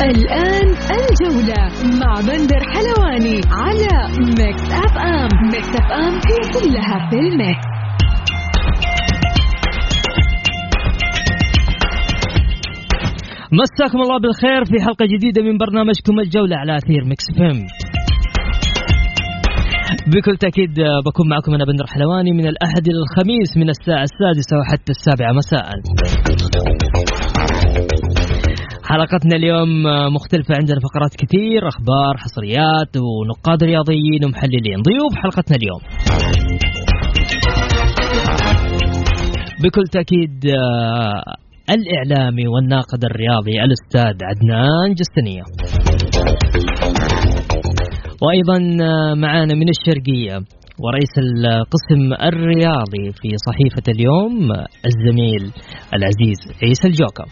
الآن الجولة مع بندر حلواني على Mix FM Mix FM هي كلها في ال Mix. مساكم الله بالخير في حلقة جديدة من برنامجكم الجولة على أثير Mix FM بكل تأكيد بكون معكم أنا بندر حلواني من الأحد إلى الخميس من الساعة السادسة وحتى السابعة مساء. حلقتنا اليوم آه، مختلفة عندنا فقرات كثير أخبار حصريات ونقاد رياضيين ومحللين. ضيوف حلقتنا اليوم. بكل تأكيد آه، الإعلامي والناقد الرياضي الأستاذ عدنان جستنية. وأيضا آه، معنا من الشرقية ورئيس القسم الرياضي في صحيفة اليوم الزميل العزيز عيسى الجوكر.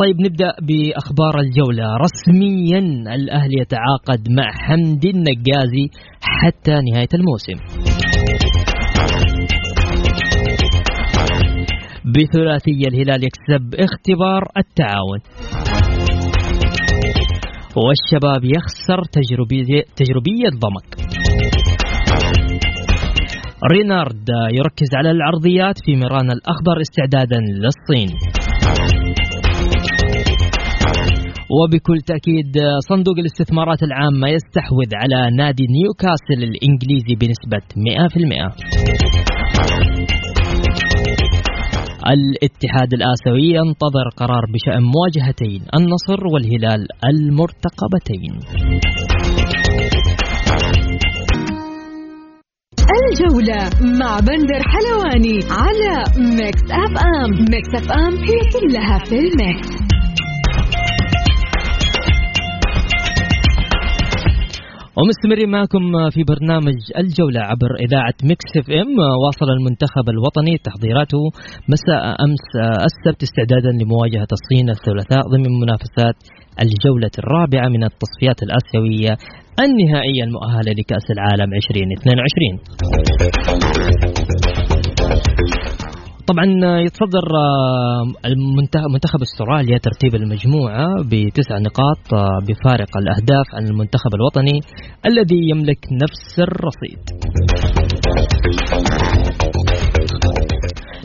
طيب نبدأ بأخبار الجولة. رسميا الأهلي يتعاقد مع حمدي النقازي حتى نهاية الموسم. بثلاثية الهلال يكسب اختبار التعاون. والشباب يخسر تجربية, تجربية ضمك. رينارد يركز على العرضيات في ميران الأخضر استعدادا للصين. وبكل تأكيد صندوق الاستثمارات العامة يستحوذ على نادي نيوكاسل الإنجليزي بنسبة 100% الاتحاد الآسيوي ينتظر قرار بشأن مواجهتين النصر والهلال المرتقبتين. الجولة مع بندر حلواني على Mix FM. Mix FM هي كلها في ال Mix. ومستمرين معكم في برنامج الجولة عبر إذاعة Mix FM. واصل المنتخب الوطني تحضيراته مساء أمس السبت استعدادا لمواجهة الصين الثلاثاء ضمن منافسات الجولة الرابعة من التصفيات الآسيوية النهائية المؤهلة لكأس العالم 2022 طبعا يتصدر آه، منتخب أستراليا ترتيب المجموعة بتسع نقاط آه، بفارق الأهداف عن المنتخب الوطني الذي يملك نفس الرصيد.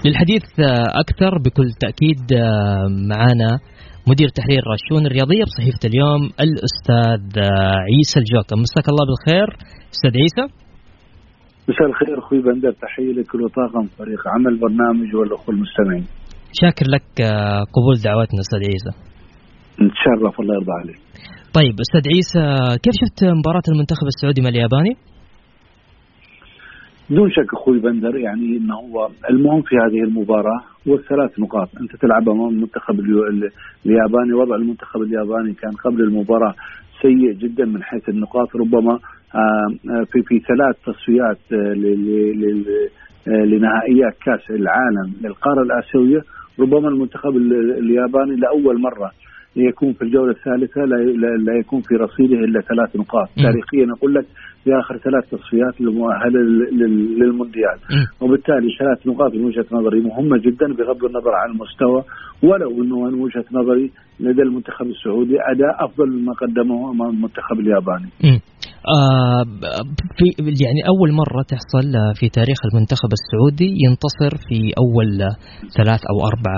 للحديث آه، أكثر بكل تأكيد آه، معنا مدير تحرير الشؤون الرياضية بصحيفة اليوم الأستاذ آه، عيسى الجوكر. مساك الله بالخير أستاذ عيسى. مساء الخير أخوي بندر تحية لك وطاقم فريق عمل برنامج والأخوة المستمعين. شاكر لك آه، قبول دعوتنا أستاذ عيسى. نتشرف الله يرضى عليك. طيب أستاذ عيسى كيف شفت مباراة المنتخب السعودي مع الياباني؟ بدون شك أخوي بندر يعني إنه هو المهم في هذه المباراة هو الثلاث نقاط. أنت تلعب أمام المنتخب الياباني وضع المنتخب الياباني كان قبل المباراة سيء جدا من حيث النقاط ربما في في ثلاث تصفيات لنهائيات كأس العالم للقارة الآسيوية ربما المنتخب ال- الياباني لأول مرة يكون في الجولة الثالثة لا يكون في رصيده إلا ثلاث نقاط. تاريخيا أقول لك في آخر ثلاث تصفيات المؤهله لل- لل- للمونديال. وبالتالي ثلاث نقاط من وجهة نظري مهمة جدا بغض النظر عن المستوى ولو إنه من وجهة نظري لدى المنتخب السعودي أداء أفضل مما قدمه امام المنتخب الياباني. آه في يعني أول مرة تحصل في تاريخ المنتخب السعودي ينتصر في أول ثلاث أو أربع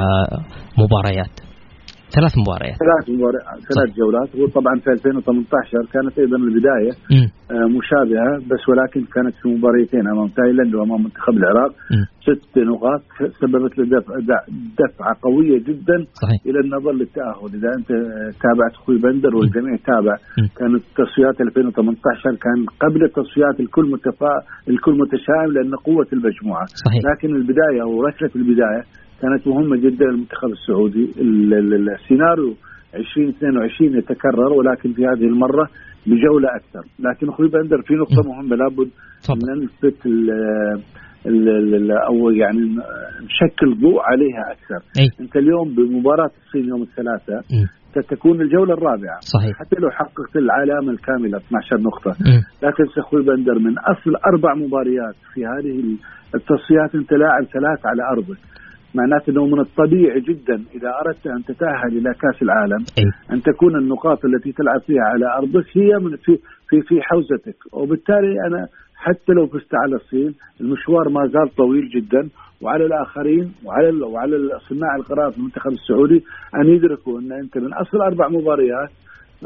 مباريات. ثلاث مباريات. ثلاث مباريات ثلاث جولات. وطبعا في 2018 كانت أيضا البداية مم. آه، مشابهة بس ولكن كانت في مباريتين أمام تايلاند وأمام منتخب العراق. مم. ست نقاط سببت له دفعة قوية جدا صحيح. إلى النظر للتأهل. إذا أنت تابعت أخوي بندر والجميع تابع. كانت تصفيات 2018 كان قبل التصفيات الكل متفا الكل متشائم لأن قوة المجموعة. صحيح. لكن البداية أو ركلة البداية كانت مهمه جدا للمنتخب السعودي. ال- ال- السيناريو 2022 يتكرر ولكن في هذه المرة بجولة أكثر. لكن أخوي بندر في نقطة مهمة لابد ال- أو يعني نشكل ضوء عليها أكثر. أي. أنت اليوم بمباراة الصين يوم الثلاثاء. ستكون الجولة الرابعة. صحيح. حتى لو حققت العلامة الكاملة 12 نقطة. لا تنسى أخوي بندر من أصل أربع مباريات في هذه التصفيات أنت لاعب ثلاث على أرضك. معناته إنه من الطبيعي جدا إذا أردت أن تتأهل إلى كأس العالم اي أن تكون النقاط التي تلعب فيها على أرضك هي من في في في حوزتك. وبالتالي أنا حتى لو فزت على الصين المشوار ما زال طويل جدا وعلى الآخرين وعلى وعلى صناع القرار في المنتخب السعودي أن يدركوا أن أنت من أصل أربع مباريات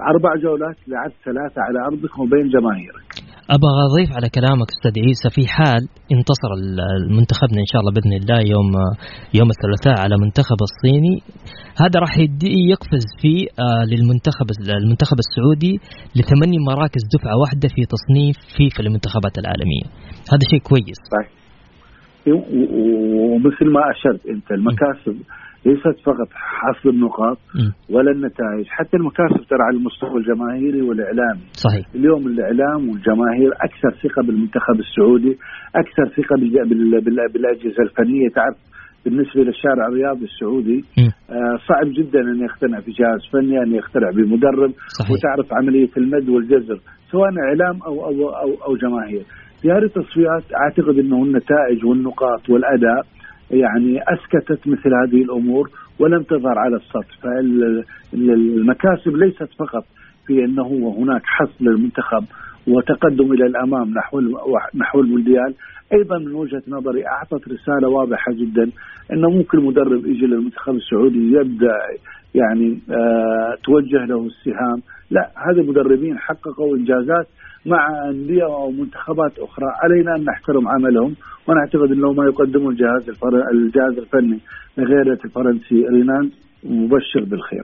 أربع جولات لعبت ثلاثة على أرضك وبين جماهيرك. أبغى أضيف على كلامك أستاذ عيسى في حال انتصر ال- المنتخبنا إن شاء الله بإذن الله يوم يوم الثلاثاء على منتخب الصيني. هذا راح يدي يقفز فيه آه، للمنتخب المنتخب السعودي لثماني مراكز دفعة واحدة في تصنيف فيفا للمنتخبات العالمية. هذا شيء كويس. صحيح. ومثل ما أشرت أنت المكاسب ليست فقط حصل النقاط. ولا النتائج حتى المكاسب ترى على المستوى الجماهيري والإعلامي صحيح اليوم الإعلام والجماهير أكثر ثقة بالمنتخب السعودي أكثر ثقة بال- بال- بال- بالأجهزة الفنية تعرف بالنسبة للشارع الرياضي السعودي. آه، صعب جدا أن يقتنع بجهاز فني أن يقتنع بمدرب صحيح وتعرف عملية المد والجزر سواء إعلام أو أو أو, أو جماهير. في هذه التصفيات أعتقد إنه النتائج والنقاط والأداء يعني أسكتت مثل هذه الأمور ولم تظهر على السطح. فالمكاسب ليست فقط في أنه هناك حصد للمنتخب وتقدم إلى الأمام نحو نحو المونديال أيضا من وجهة نظري أعطت رسالة واضحة جدا انه ممكن مدرب يجي للمنتخب السعودي يبدأ يعني آه توجه له السهام. لا هذا مدربين حققوا إنجازات مع أندية أو منتخبات أخرى. علينا أن نحترم عملهم ونعتقد انه ما يقدمه الجهاز. الجهاز الفني لغيرة الفرنسي. رينان مبشر بالخير.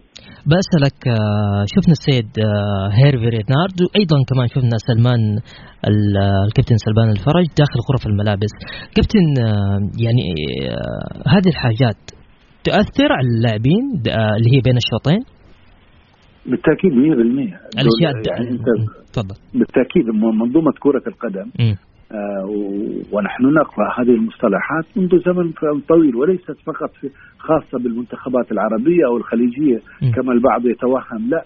بسألك آه، شفنا السيد آه، هيرفي رينارد وأيضا كمان شفنا سلمان آه، الكابتن سلمان الفرج داخل غرف الملابس. كابتن يعني هذه الحاجات تؤثر على اللاعبين اللي هي بين الشوطين؟ بالتأكيد 100% الاشياء يعني تفضل. بالتأكيد منظومة كرة القدم. آه، ونحن نقرأ هذه المصطلحات منذ زمن طويل وليست فقط في خاصة بالمنتخبات العربية أو الخليجية م. كما البعض يتوهم. لا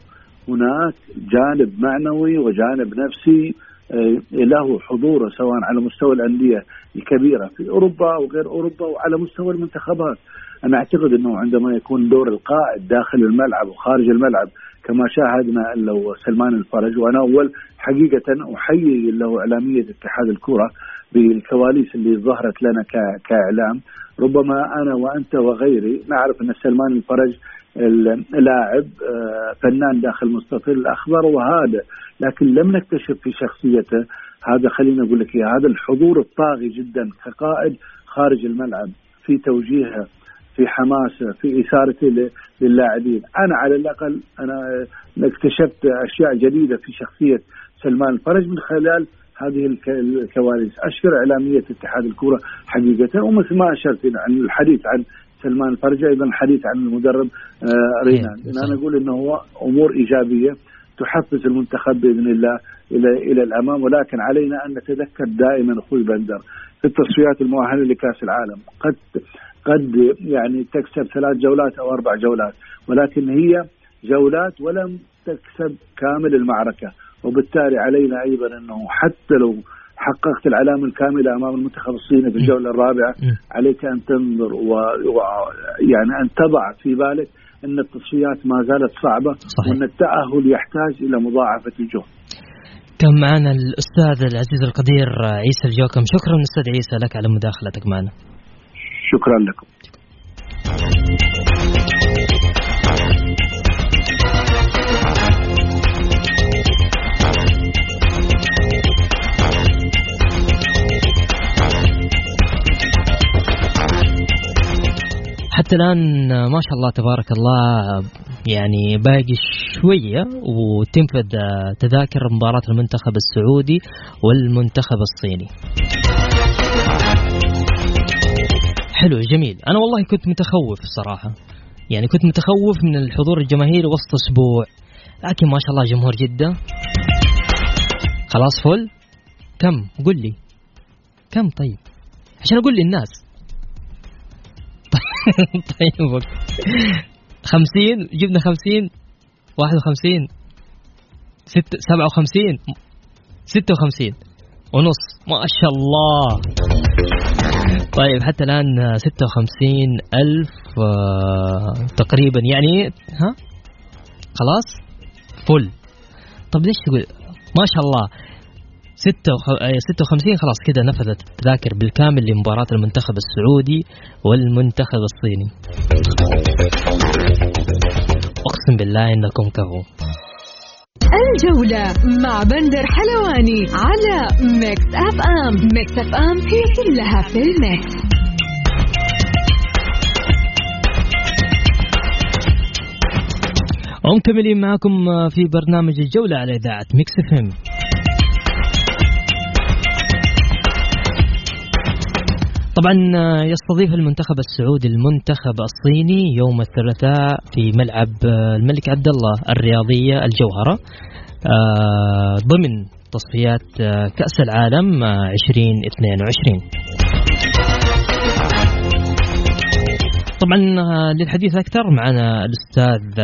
هناك جانب معنوي وجانب نفسي آه، له حضوره سواء على مستوى الأندية الكبيرة في أوروبا أو غير أوروبا وعلى مستوى المنتخبات. أنا أعتقد إنه عندما يكون دور القائد داخل الملعب وخارج الملعب كما شاهدنا لو سلمان الفرج وأنا أول حقيقة أحيي له إعلامية اتحاد الكرة بالكواليس اللي ظهرت لنا كإعلام. ربما أنا وأنت وغيري نعرف أن سلمان الفرج ال- لاعب آه، فنان داخل مستطيل الأخضر وهذا لكن لم نكتشف في شخصيته. هذا خلينا أقول لك هذا الحضور الطاغي جدا كقائد خارج الملعب في توجيهه. في حماسه في اثارته للاعبين. أنا على الأقل أنا اكتشفت أشياء جديدة في شخصية سلمان الفرج من خلال هذه الك- الكواليس. أشكر إعلامية اتحاد الكره حقيقة ومثل ما أشرت عن الحديث عن سلمان الفرج أيضا الحديث عن المدرب آه، رينان. صحيح. أنا أقول إنه هو أمور إيجابية تحفز المنتخب بإذن الله إلى إلى الأمام ولكن علينا أن نتذكر دائما أخوي بندر في التصفيات المؤهلة لكأس العالم. قد قد يعني تكسب ثلاث جولات أو أربع جولات ولكن هي جولات ولم تكسب كامل المعركة وبالتالي علينا أيضا أنه حتى لو حققت العلامة الكاملة أمام المنتخب الصيني في الجولة الرابعة مم. عليك أن تنظر و... و... يعني أن تضع في بالك أن التصفيات ما زالت صعبة صحيح. وأن التأهل يحتاج إلى مضاعفة الجهد. كان معنا الأستاذ العزيز القدير عيسى الجوكم شكرا أستاذ عيسى لك على مداخلتك معنا شكرا لكم حتى الآن ما شاء الله تبارك الله يعني باقي شوية وتنفذ تذاكر مباراة المنتخب السعودي والمنتخب الصيني. حلو جميل. أنا والله كنت متخوف صراحة يعني كنت متخوف من الحضور الجماهيري وسط أسبوع. لكن ما شاء الله جمهور جدة. خلاص فل؟ كم؟ قل لي. كم؟ طيب. عشان أقول للناس. طيب خمسين؟ جبنا خمسين. واحد وخمسين. ست سبعة وخمسين. ستة وخمسين. ونص. ما شاء الله. طيب حتى الآن ستة وخمسين ألف آه، تقريبا يعني ها؟ خلاص؟ فل. طب ليش تقول؟ ما شاء الله. 56 آه، خلاص كذا نفدت التذاكر بالكامل لمباراة المنتخب السعودي والمنتخب الصيني. أقسم بالله إنكم كفو. الجولة مع بندر حلواني على Mix FM Mix FM هي كلها في ال Mix. ومكملين معكم في برنامج الجولة على إذاعة Mix FM طبعا آه، يستضيف المنتخب السعودي المنتخب الصيني يوم الثلاثاء في ملعب آه، الملك عبد الله الرياضيه الجوهرة آه، ضمن تصفيات كأس العالم 2022 طبعا للحديث أكثر معنا الأستاذ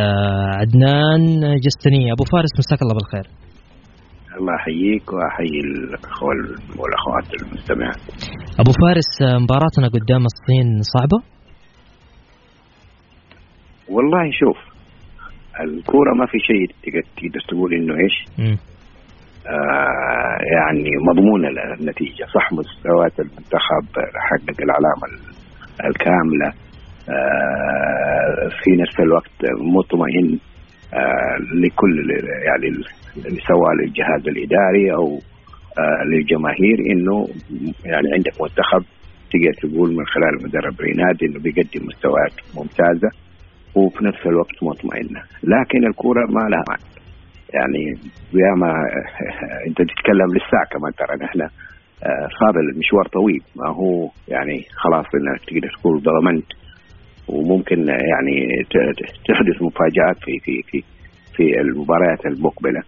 عدنان جستني. أبو فارس مساك الله بالخير. الله احييك وأحيي الأخوة والأخوات المستمعات. أبو فارس مباراتنا قدام الصين صعبة؟ والله شوف الكورة ما في شيء تقدر تقول إنه إيش؟ آه يعني مضمونه النتيجة صح مستويات المنتخب حقق العلامة الكاملة آه في نفس الوقت مطمئن لكل يعني سواء للجهاز الإداري أو آه للجماهير إنه يعني عندك منتخب تقدر تقول من خلال المدرب رينادي إنه بيقدم مستويات ممتازة وفي نفس الوقت مطمئنة، لكن الكورة ما لها معنى. يعني ياما أنت تتكلم للساعة كمان ترى. نحن آه، صار المشوار طويل. ما هو يعني خلاص إنك تقدر تقول ضمنت وممكن يعني تحدث مفاجآت في في في في المباريات المقبلة.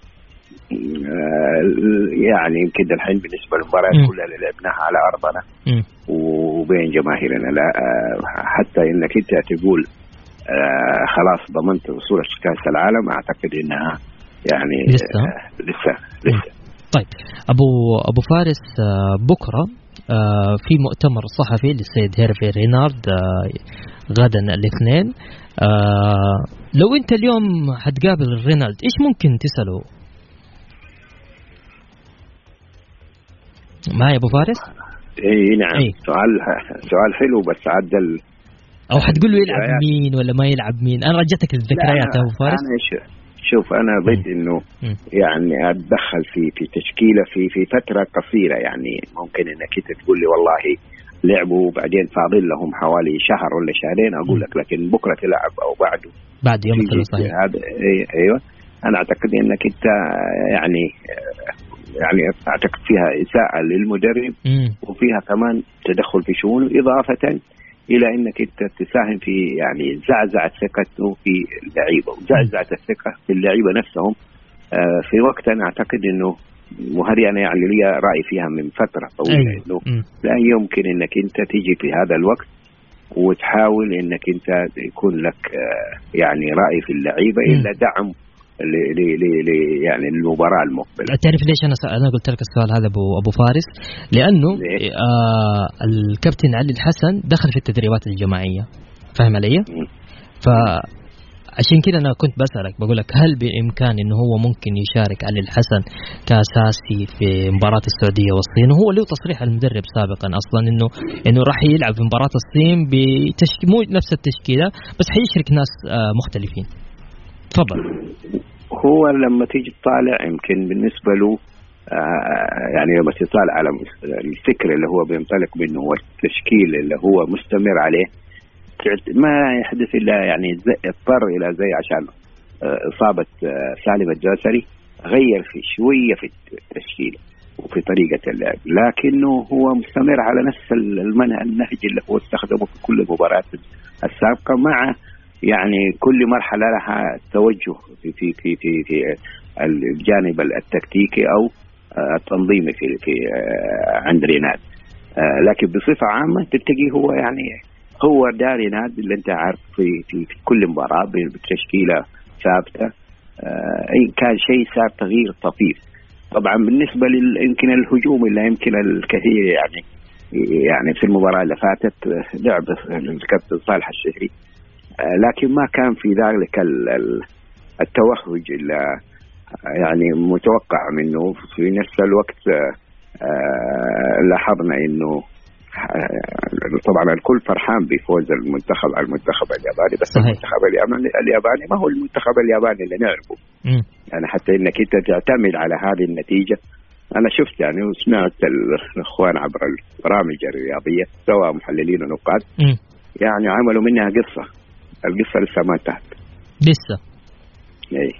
آه، يعني يمكن الحين بالنسبة للمباريات كلها اللي لعبناها على أرضنا. وبين جماهيرنا. لا آه، حتى إنك أنت تقول آه، خلاص ضمنت وصول كأس العالم أعتقد إنها يعني لسه. لسه لسه. طيب ابو أبو فارس بكرة في مؤتمر صحفي للسيد هيرفي رينارد غدا الاثنين. لو انت اليوم حتقابل رينالد إيش ممكن تسأله؟ معي أبو فارس؟ اي نعم. إيه؟ سؤال سؤال حلو بس عدل. أو حتقول له يلعب مين ولا ما يلعب مين؟ أنا رجعتك الذكريات يا أبو فارس. أنا شوف أنا ضد إنه يعني أتدخل في في تشكيلة في في فترة قصيرة يعني. ممكن إنك أنت تقول لي والله لعبوا وبعدين فاضل لهم حوالي شهر ولا شهرين. أقول لك لكن بكرة تلعب أو بعده. بعد يوم الثلاثاء هذا أيوه. أنا أعتقد إنك أنت يعني يعني أعتقد فيها إساءة للمدرب. وفيها كمان تدخل في شؤونه إضافة إلى إنك أنت تساهم في يعني زعزعة ثقته في اللعيبة. وزعزعة الثقة في اللعيبة نفسهم آه في وقت أنا أعتقد إنه وهذه أنا يعني لي رأي فيها من فترة طويلة أيوه. إنه لا يمكن إنك أنت تيجي في هذا الوقت وتحاول إنك أنت يكون لك آه يعني رأي في اللعيبة إلا دعم ل ل يعني المباراة المقبلة. تعرف ليش أنا أنا قلت لك السؤال هذا أبو أبو فارس؟ لأنه آه الكابتن علي الحسن دخل في التدريبات الجماعية فاهم علي؟ ف عشان كذا أنا كنت بسألك بقول لك هل بامكان إنه هو ممكن يشارك علي الحسن كأساسي في مباراة السعودية والصين؟ وهو له تصريح المدرب سابقا أصلا إنه إنه راح يلعب في مباراة الصين بتشكيل مو نفس التشكيلة بس حيشرك ناس آه مختلفين. تفضل. هو لما تيجي تطالع يمكن بالنسبة له آه يعني لما تطالع على الفكر اللي هو بينطلق منه هو التشكيل اللي هو مستمر عليه ما يحدث إلا يعني اضطر إلى زي عشان آه، إصابة آه، سالم الجسري غير في شوية في التشكيله وفي طريقة اللعب. لكنه هو مستمر على نفس النهج اللي هو استخدمه في كل المباريات السابقة مع يعني كل مرحلة لها توجه في في في في, في الجانب التكتيكي أو التنظيمي في في عند ريناد لكن بصفة عامة تلتقي هو يعني هو داري ناد اللي انت عارف في في, في كل مباراة بتشكيلة ثابتة. اي كان شيء صار تغيير طفيف. طبعا بالنسبة يمكن الهجوم اللي يمكن الكثير يعني يعني في المباراة اللي فاتت لعب الكابتن صالح الشهري. لكن ما كان في ذلك التوهج اللي يعني متوقع منه. في نفس الوقت لاحظنا إنه طبعا الكل فرحان بفوز المنتخب على المنتخب الياباني بس صحيح. المنتخب الياباني الياباني ما هو المنتخب الياباني اللي نعرفه. م. يعني حتى إنك أنت تعتمد على هذه النتيجة أنا شفت يعني وسمعت الإخوان عبر البرامج الرياضية سواء محللين ونقاد يعني عملوا منها قصة. القصة لسه ما انتهت. لسه؟ اي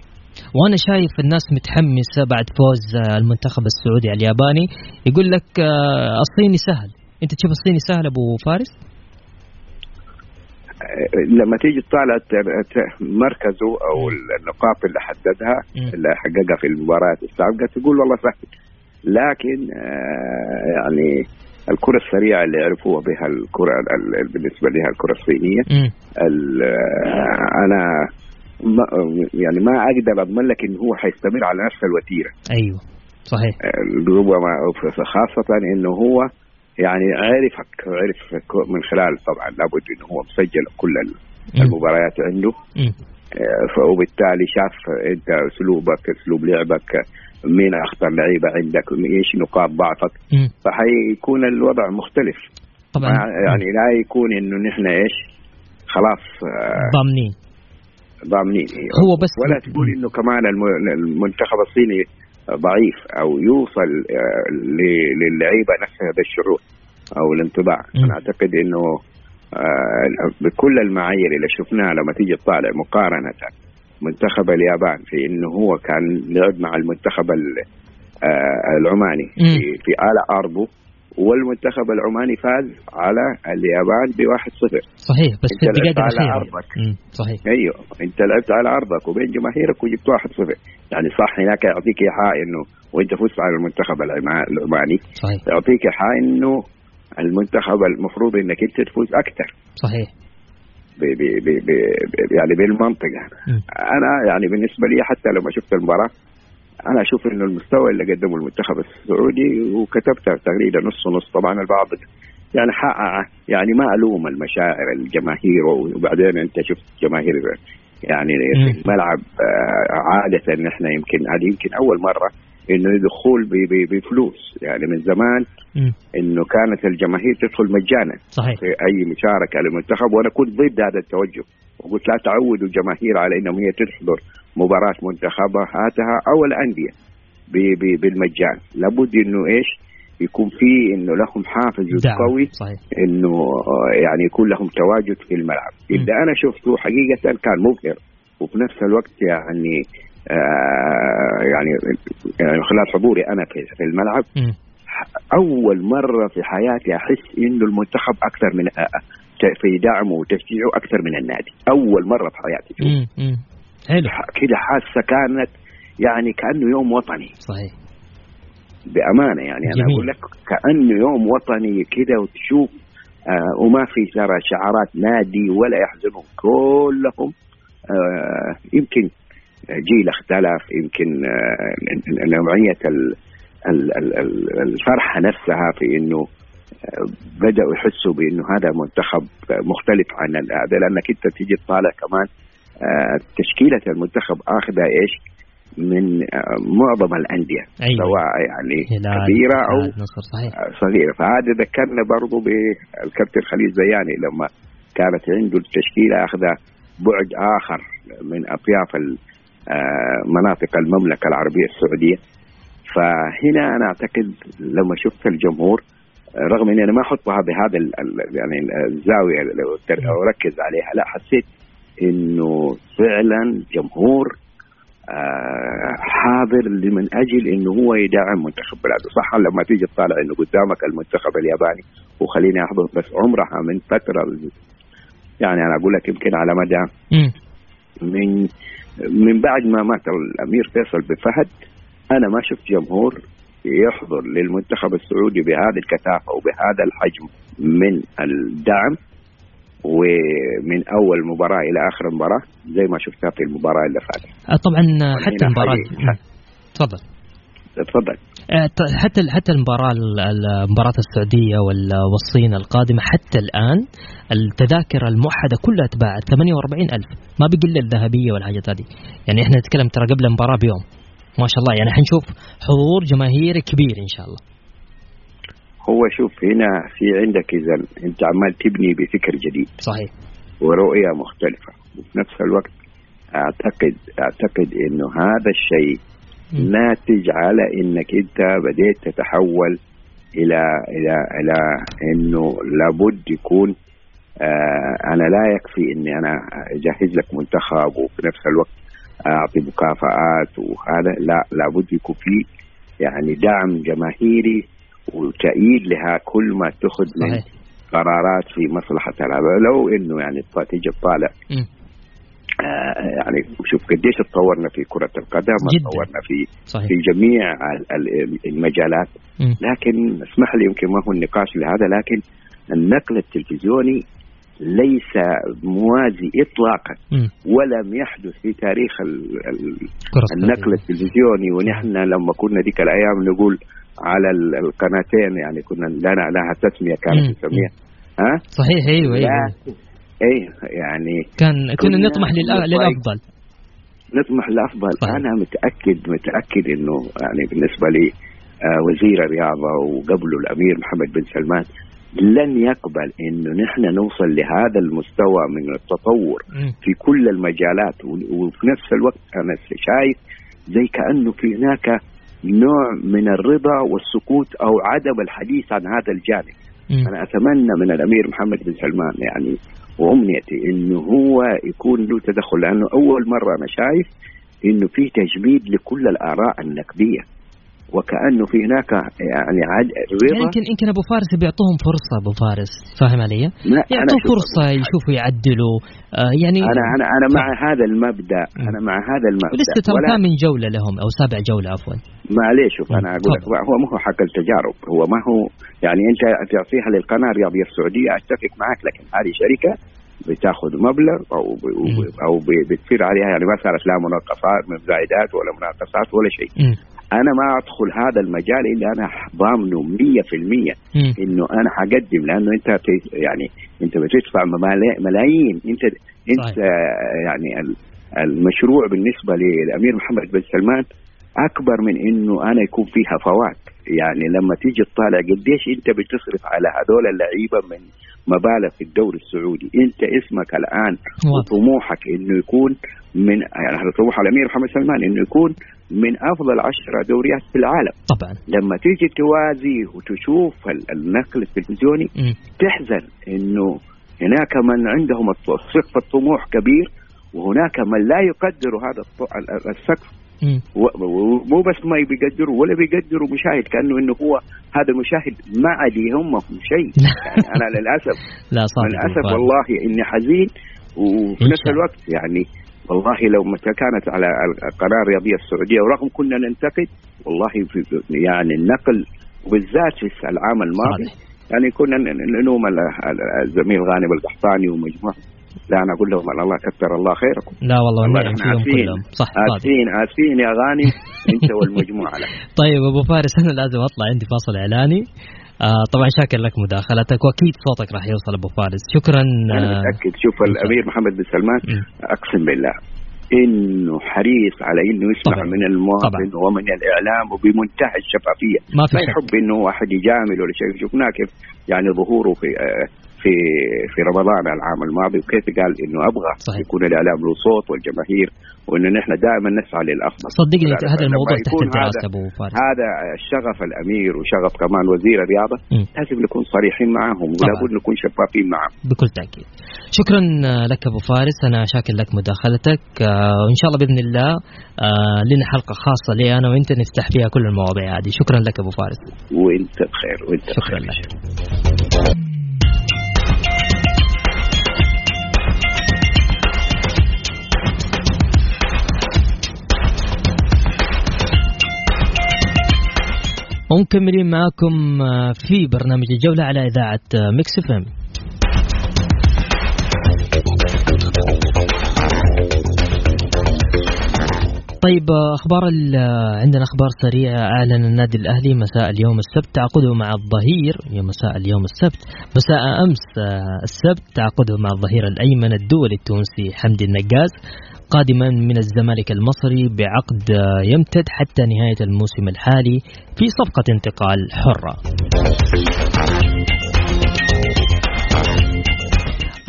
وأنا شايف الناس متحمسة بعد فوز المنتخب السعودي على الياباني. يقول لك آه، الصيني سهل. أنت تشوف الصيني سهل أبو فارس؟ لما تيجي تطالع مركزه أو النقاط اللي حددها اللي حققها في المباريات السابقة تقول والله سهل. لكن آه، يعني الكرة السريعة اللي عرفوها بها الكرة بالنسبة لها الكرة الصينية أنا ما يعني ما أقدر أضمن لك انه هو حيستمر على نفس الوتيرة. أيوه صحيح. ربما خاصة إنه هو يعني عرفك عرف من خلال طبعا لابد إنه هو مسجل كل المباريات عنده. آه، وبالتالي شاف أنت أسلوبك أسلوب لعبك مين أخطر لعيبة عندك إيش نقاط ضعفك. فحيكون الوضع مختلف. طبعا. يعني لا يكون إنه نحن إيش خلاص آه، ضامنين. ضامنين. هو بس ولا تقول إنه كمان المنتخب الصيني ضعيف أو يوصل آه، للعيبة نفسها هذا الشعور أو الانطباع. أنا أعتقد إنه آه، بكل المعايير اللي شفناها لما تيجي تطالع مقارنة منتخب اليابان في إنه هو كان لعب مع المنتخب آه، العماني في, في ارضه والمنتخب العماني فاز على اليابان ب 1-0 صحيح بس في الدقائق على أرضك. صحيح. أيوه انت لعبت على أرضك وبين جماهيرك وجبت 1-0 يعني صح هناك يعطيك إيحاء إنه وأنت فزت على المنتخب العماني. صحيح. يعطيك إيحاء إنه المنتخب المفروض إنك أنت تفوز أكثر صحيح. بي بي بي بي يعني بالمنطق أنا يعني بالنسبة لي حتى لما شفت المباراة أنا أشوف إنه المستوى اللي قدمه المنتخب السعودي وكتبتها تغريده نص ونص. طبعا البعض يعني حقق يعني ما ألوم المشاعر الجماهير وبعدين أنت شفت جماهير يعني في الملعب آه، عادة نحن يمكن هذه يمكن أول مرة إنه يدخل بفلوس. يعني من زمان إنه كانت الجماهير تدخل مجانا صحيح. في أي مشاركة للمنتخب وأنا كنت ضد هذا التوجه. وقلت لا تعودوا الجماهير على إنهم هي تحضر. مباراة منتخباتها أو الأندية بالمجان. لابد إنه إيش؟ يكون في إنه لهم حافز قوي. إنه يعني يكون لهم تواجد في الملعب. اللي أنا شفته حقيقة كان مبهر. وفي نفس الوقت يعني آه يعني يعني خلال حضوري أنا في الملعب م. أول مرة في حياتي أحس إنه المنتخب أكثر من آه، في دعمه وتشجيعه أكثر من النادي. أول مرة في حياتي حلو. كده حاسة كانت يعني كأنه يوم وطني. صحيح. بأمانة يعني جميل. أنا أقول لك كأنه يوم وطني كده وتشوف آه وما في ترى شعارات نادي ولا يحزنون كلهم. آه يمكن جيل اختلف يمكن آه نوعية الفرحة نفسها في إنه بدأوا يحسوا بإنه هذا منتخب مختلف عن هذا لأنك أنت تيجي تطالع كمان آه، تشكيلة المنتخب آخذها إيش؟ من آه، معظم الأندية أيوة. سواء يعني كبيرة أو صحيح. آه، صغيرة فهذا ذكرنا برضو بالكابتن خليل زياني لما كانت عنده التشكيلة آخذها بعد آخر من أطياف مناطق المملكة العربية السعودية فهنا أنا أعتقد لما شفت الجمهور رغم إني أنا ما أحطها بهذا يعني الزاوية أركز عليها لا حسيت إنه فعلا جمهور آه، حاضر لمن أجل إنه هو يدعم منتخب بلاده صح لما تيجي تطالع إنه قدامك المنتخب الياباني وخليني أحضر بس عمرها من فترة يعني أنا أقول لك يمكن على مدى. من من بعد ما مات الأمير فيصل بفهد أنا ما شفت جمهور يحضر للمنتخب السعودي بهذه الكثافة وبهذا الحجم من الدعم ومن أول مباراة إلى آخر مباراة زي ما شفتها في المباراة اللي فاتت. آه، طبعا حتى المباراه. تفضل. تفضل. حتى حتى المباراة ال- ال- مباراة السعودية وال- والصين القادمة حتى الآن التذاكر الموحدة كلها اتباعت 48 ألف. ما بقي الا الذهبية والحاجات هذه. يعني إحنا نتكلم ترى قبل المباراة بيوم. ما شاء الله يعني حنشوف حضور جماهيري كبير إن شاء الله. هو شوف هنا في عندك إذا أنت عمال تبني بفكر جديد. صحيح. ورؤية مختلفة. وفي نفس الوقت اعتقد أعتقد إنه هذا الشيء. ناتج على إنك أنت بديت تتحول إلى إلى إلى إنه لابد يكون آه أنا لا يكفي إني أنا أجهز لك منتخب وفي نفس الوقت أعطي مكافآت وهذا لا لابد يكون في يعني دعم جماهيري وتأييد لها كل ما تأخذ من صحيح قرارات في مصلحة اللاعب لو إنه يعني تيجي تطالع. آه، يعني شوف قديش تطورنا في كرة القدم. تطورنا في صحيح في جميع ال- ال- المجالات مم. لكن اسمح لي يمكن ما هو النقاش لهذا لكن النقل التلفزيوني ليس موازي اطلاقا مم. ولم يحدث في تاريخ ال- ال- كرة النقل. التلفزيوني ونحن لما كنا ذيك الأيام نقول على ال- القناتين يعني كنا لنا لها تسمية. كانت تسميها ها صحيح أيوه أيوه اي يعني كان كنا نطمح. للأفضل نطمح لافضل صحيح. أنا متاكد متأكد إنه يعني بالنسبة لي آه، وزير الرياضة وقبله الأمير محمد بن سلمان لن يقبل إنه نحن نوصل لهذا المستوى من التطور. في كل المجالات وفي نفس الوقت أنا شايف زي كأنه في هناك نوع من الرضا والسكوت أو عدم الحديث عن هذا الجانب. أنا أتمنى من الأمير محمد بن سلمان يعني وأمنيتي إنه هو يكون له تدخل لأنه أول مرة أنا شايف إنه في تجميد لكل الآراء النقدية وكأنه في هناك يعني عد يعني رضا يمكن يمكن أبو فارس بيعطوهم فرصة أبو فارس فاهم علي؟ أشوف- فرصة يشوفوا يعدلوا آه يعني أنا أنا أنا مع. هذا المبدأ أنا مع هذا المبدأ ولسه ترى ثامن جولة لهم أو سابع جولة عفوا معليش شوف أنا. أقول لك. هو ما هو حق التجارب هو ما هو يعني أنت تعطيها للقناة الرياضية السعودية أتفق معك لكن هذه شركة بتاخذ مبلغ أو. أو بتصير عليها يعني ما صارت لا مناقصات من زايدات ولا مناقصات ولا شيء. أنا ما أدخل هذا المجال إلا أنا ضامنه 100% مم. إنه أنا حقدم لأنه أنت يعني أنت بتدفع ملايين أنت أنت صحيح. آه، يعني ال- المشروع بالنسبة للأمير محمد بن سلمان أكبر من إنه أنا يكون فيها فوات يعني لما تيجي تطالع قديش أنت بتصرف على هذول اللعيبة من مبالغ في الدوري السعودي أنت اسمك الآن. وطموحك إنه يكون من يعني طموح الأمير محمد سلمان إنه يكون من أفضل عشرة دوريات في العالم طبعا لما تيجي توازي وتشوف ال- النقل التلفزيوني. تحزن إنه هناك من عندهم سقف الطموح كبير وهناك من لا يقدر هذا السقف مم. و- ومو بس ما بيقدروا ولا بيقدروا مشاهد كأنه إنه هو هذا المشاهد ما عاد يهمهم شيء يعني أنا للأسف لا للأسف. والله إني حزين وفي نفس. الوقت يعني والله لو متى كانت على القناه الرياضية السعودية ورغم كنا ننتقد والله في يعني النقل وبالذات في العام الماضي. يعني كنا نلوم ال- ال- الزميل غانم القحطاني ومجموعة. لا أنا أقول لهم الله كثر الله خيركم. لا والله والنعم فيهم كلهم. صح اسفين اسفين يا غانم أنت والمجموعة. لك طيب أبو فارس أنا لازم أطلع عندي فاصل إعلاني. آه طبعا شاكر لك مداخلتك وأكيد صوتك راح يوصل أبو فارس شكرا أنا آه متأكد شوف. الأمير محمد بن سلمان. أقسم بالله إنه حريص على إنه يسمع طبعاً. من المواطن ومن الإعلام وبمنتهى الشفافية ما في ما يحب إنه واحد يجامل ولا شيء شفناه كيف يعني ظهوره في آه، في في رمضان العام الماضي وكيف قال إنه أبغى صحيح. يكون الإعلام له صوت والجماهير وإنه نحن دائما نسعى للافضل صدقني هذا الموضوع تحت الدراسه أبو فارس. هذا شغف الأمير وشغف كمان وزير الرياضة. لازم نكون صريحين معهم طبعاً. ولابد نكون شفافين معهم بكل تأكيد. شكرا لك أبو فارس أنا شاكر لك مداخلتك. آه، وان شاء الله بإذن الله آه، لنا حلقة خاصة لي أنا وإنت نفتح فيها كل المواضيع هذه. شكرا لك أبو فارس. وإنت بخير وإنت شكرا بخير. لك. ومكملين معاكم آه، في برنامج الجولة على إذاعة آه، Mix FM. طيب آه، أخبار عندنا أخبار سريعة. أعلن النادي الأهلي مساء اليوم السبت تعاقده مع الظهير. مساء اليوم السبت. مساء أمس السبت تعاقده مع الظهير الأيمن الدولي التونسي حمدي النقاز قادما من الزمالك المصري بعقد يمتد حتى نهاية الموسم الحالي في صفقة انتقال حرة.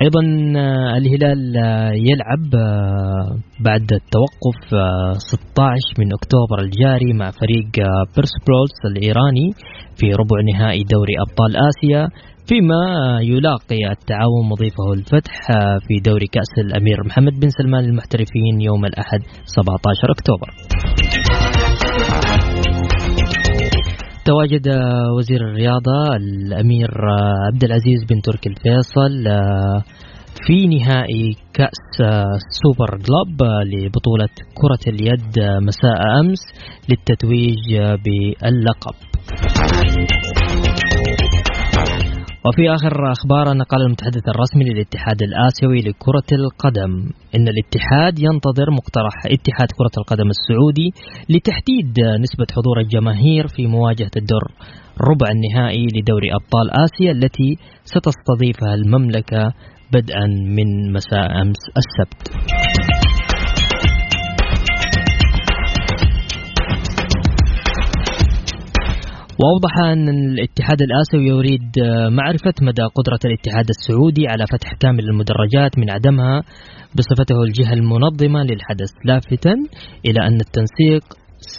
أيضا آه، الهلال آه، يلعب آه، بعد التوقف آه، 16 من أكتوبر الجاري مع فريق بيرسبولس الإيراني في ربع نهائي دوري أبطال آسيا فيما يلاقي التعاون مضيفه الفتح في دوري كأس الأمير محمد بن سلمان للمحترفين يوم الأحد 17 أكتوبر. تواجد آه، وزير الرياضة الأمير آه، عبد العزيز بن تركي الفيصل آه، في نهائي كأس سوبر جلوب لبطولة كرة اليد مساء أمس للتتويج باللقب. وفي آخر أخبارنا قال المتحدث الرسمي للاتحاد الآسيوي لكرة القدم. إن الاتحاد ينتظر مقترح اتحاد كرة القدم السعودي لتحديد نسبة حضور الجماهير في مواجهة الدور. ربع النهائي لدوري أبطال آسيا التي ستستضيفها المملكة بدءا من مساء أمس السبت. وأوضح أن الاتحاد الآسيوي يريد معرفة مدى قدرة الاتحاد السعودي على فتح كامل المدرجات من عدمها بصفته الجهة المنظمة للحدث. لافتا إلى أن التنسيق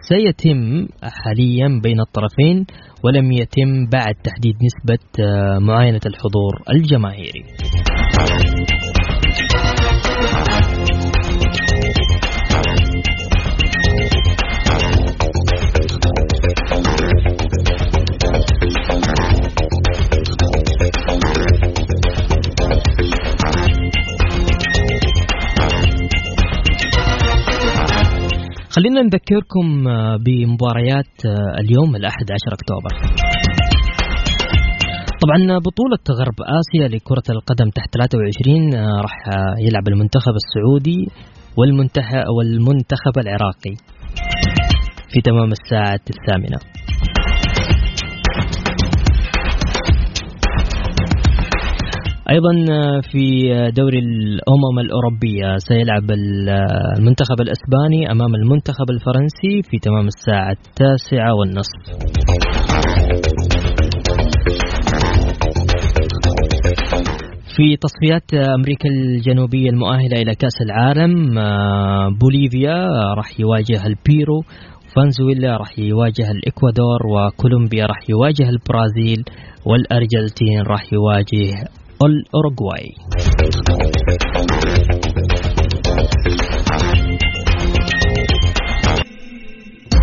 سيتم حاليا بين الطرفين ولم يتم بعد تحديد نسبة معاينة الحضور الجماهيري. خلينا نذكركم بمباريات اليوم الأحد عشر أكتوبر. طبعا بطولة غرب آسيا لكرة القدم تحت 23 راح يلعب المنتخب السعودي والمنتخب العراقي في تمام الساعة الثامنة. أيضا في دوري الأمم الأوروبية سيلعب المنتخب الإسباني أمام المنتخب الفرنسي في تمام الساعة التاسعة والنصف. في تصفيات أمريكا الجنوبية المؤهلة إلى كأس العالم بوليفيا راح يواجه البيرو فنزويلا راح يواجه الإكوادور وكولومبيا راح يواجه البرازيل والأرجنتين راح يواجه الأوروغواي.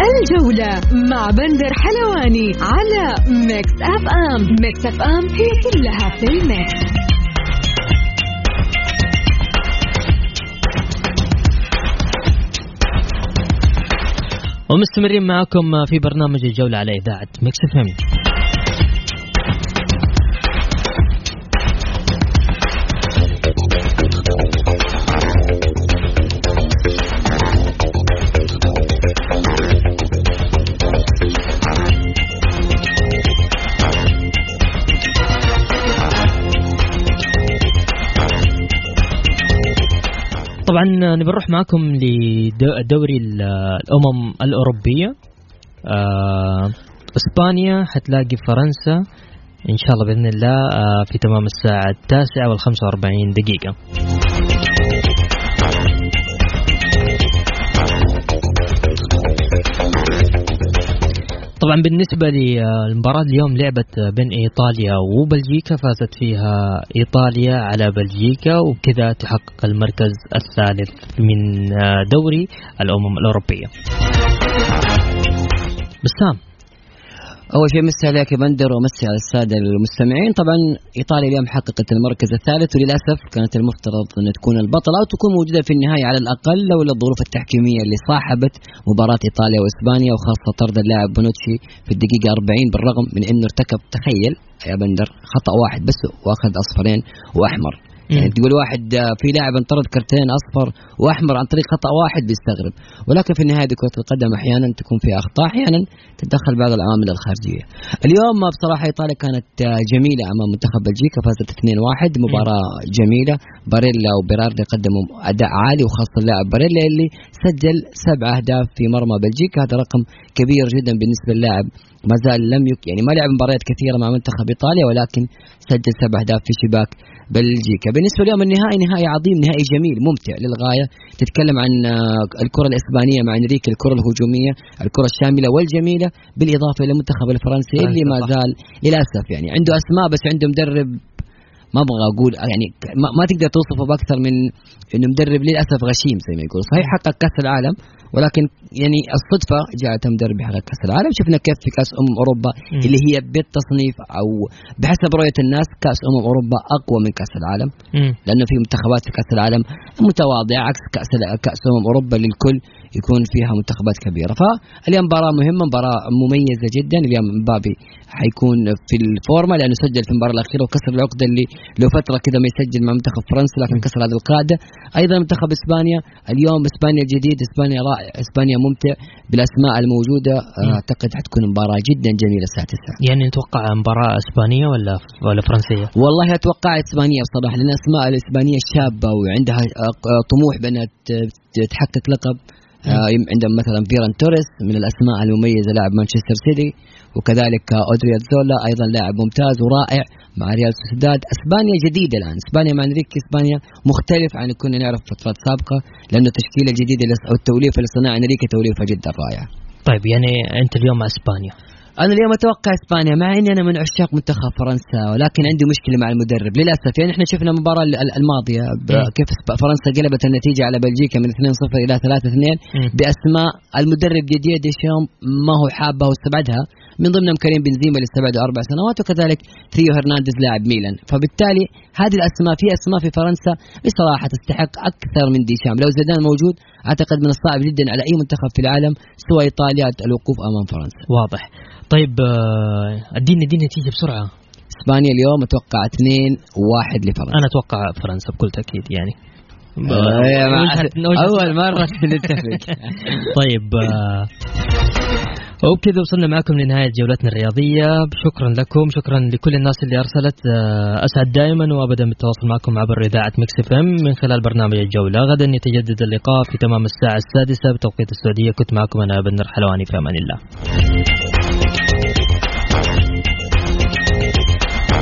الجولة مع بندر حلواني على Mix FM. Mix FM هي كلها في ال mix. ومستمرين معكم في برنامج الجولة على إذاعة Mix FM. نبي نروح معكم لدوري الأمم الأوروبية. إسبانيا حتلاقي فرنسا. إن شاء الله بإذن الله آه، في تمام الساعة التاسعة والخمسة وأربعين دقيقة. طبعا بالنسبة للمباراة اليوم لعبت بين إيطاليا وبلجيكا فازت فيها إيطاليا على بلجيكا وبكذا تحقق المركز الثالث من دوري الأمم الأوروبية. بسام أول شيء مسي عليك يا بندر ومسي على الساده المستمعين. طبعا إيطاليا اليوم حققت المركز الثالث وللأسف كانت المفترض أن تكون البطلة أو تكون موجودة في النهاية على الأقل لولا الظروف التحكيمية اللي صاحبت مباراة إيطاليا وإسبانيا وخاصة طرد اللاعب بونوتشي في الدقيقة 40 بالرغم من إنه ارتكب تخيل يا بندر خطأ واحد بس وأخذ أصفرين وأحمر. يعني تقول واحد آه، في لاعب انطرد كرتين أصفر وأحمر عن طريق خطأ واحد بيستغرب ولكن في النهاية كرة القدم أحيانا تكون في أخطاء أحيانا تتدخل بعض العوامل الخارجية. اليوم بصراحة إيطاليا كانت آه، جميلة أمام منتخب بلجيكا فازت 2-1 مباراة جميلة. باريلا وبيراردي قدموا أداء عالي وخاصة اللاعب باريلا اللي سجل سبع أهداف في مرمى بلجيكا. هذا رقم كبير جدا بالنسبة للاعب. ما زال لم يك يعني ما لعب مباريات كثيرة مع منتخب إيطاليا ولكن سجل سبع أهداف في شباك بلجيكا. بالنسبة اليوم النهائي نهائي عظيم نهائي جميل ممتع للغاية. تتكلم عن آه، الكرة الإسبانية مع إنريكي الكرة الهجومية الكرة الشاملة والجميلة بالإضافة إلى المنتخب الفرنسي اللي ما زال للأسف يعني. عنده أسماء بس عنده مدرب ما أبغى أقول يعني ما, ما تقدر توصفه بأكثر من إنه مدرب للأسف غشيم زي ما يقول صحيح حقق كأس العالم ولكن يعني الصدفة جاءت مدرب بحقق كأس العالم. شفنا كيف في كأس أمم أوروبا. اللي هي بالتصنيف أو بحسب رؤية الناس كأس أمم أوروبا أقوى من كأس العالم. لأنه في منتخبات في كأس العالم متواضعة عكس كأس كأس أمم أوروبا للكل. يكون فيها منتخبات كبيرة. فاليوم مباراة مهمة مباراة مميزة جدا. اليوم مبابي حيكون في الفورمة لأنه سجل في المباراة الأخيرة وكسر العقدة اللي له فتره كذا ما يسجل مع منتخب فرنسا لكن كسر هذه القاعده أيضا منتخب إسبانيا اليوم إسبانيا الجديد إسبانيا رائع إسبانيا ممتع بالأسماء الموجودة. أعتقد حتكون مباراة جدا جميلة الساعة 9 يعني نتوقع مباراة إسبانية ولا ولا فرنسية؟ والله أتوقع اسبانيا بصراحة لأن الاسماء الإسبانية شابة وعندها طموح بأنها تحقق لقب. عندهم مثلا فيران توريس من الأسماء المميزة لاعب مانشستر سيتي وكذلك اودريا زولا أيضا لاعب ممتاز ورائع مع ريال سوسيداد. إسبانيا جديدة الآن. إسبانيا مع إنريكي إسبانيا مختلف عن كنا نعرف فترات سابقة لأنه التشكيلة الجديدة أو التوليفة اللي صنعها إنريكي توليفة جدا رائعة. طيب يعني أنت اليوم مع إسبانيا. أنا اليوم أتوقع إسبانيا مع إني أنا من عشاق منتخب فرنسا ولكن عندي مشكلة مع المدرب. للأسف يعني إحنا شفنا المباراة ال- ال- الماضية مم. كيف فرنسا قلبت النتيجة على بلجيكا من 2-0 إلى 3-2 مم. بأسماء المدرب ديديه ديشام ما هو حابها واستبعدها من ضمنهم كريم بنزيما اللي استبعده أربع سنوات وكذلك ثريو هرنانديز لاعب ميلان. فبالتالي هذه الأسماء في أسماء في فرنسا بصراحة تستحق أكثر من ديشام. لو زيدان موجود أعتقد من الصعب جدا على أي منتخب في العالم سوى إيطاليا الوقوف أمام فرنسا. واضح. طيب آه، اديني اديني نتيجة بسرعة. إسبانيا اليوم أتوقع 2 1 لفرنسا. أنا أتوقع فرنسا بكل تأكيد يعني. آه، وجهة- أول مرة نتفق. طيب آه، وبكذا وصلنا معكم لنهاية جولتنا الرياضية. شكرا لكم شكرا لكل الناس اللي أرسلت أسعد دائما وأبدا بالتواصل معكم عبر إذاعة Mix FM. من خلال برنامج الجولة. غدا يتجدد اللقاء في تمام الساعة السادسة بتوقيت السعودية. كنت معكم أنا بندر حلواني في أمان الله.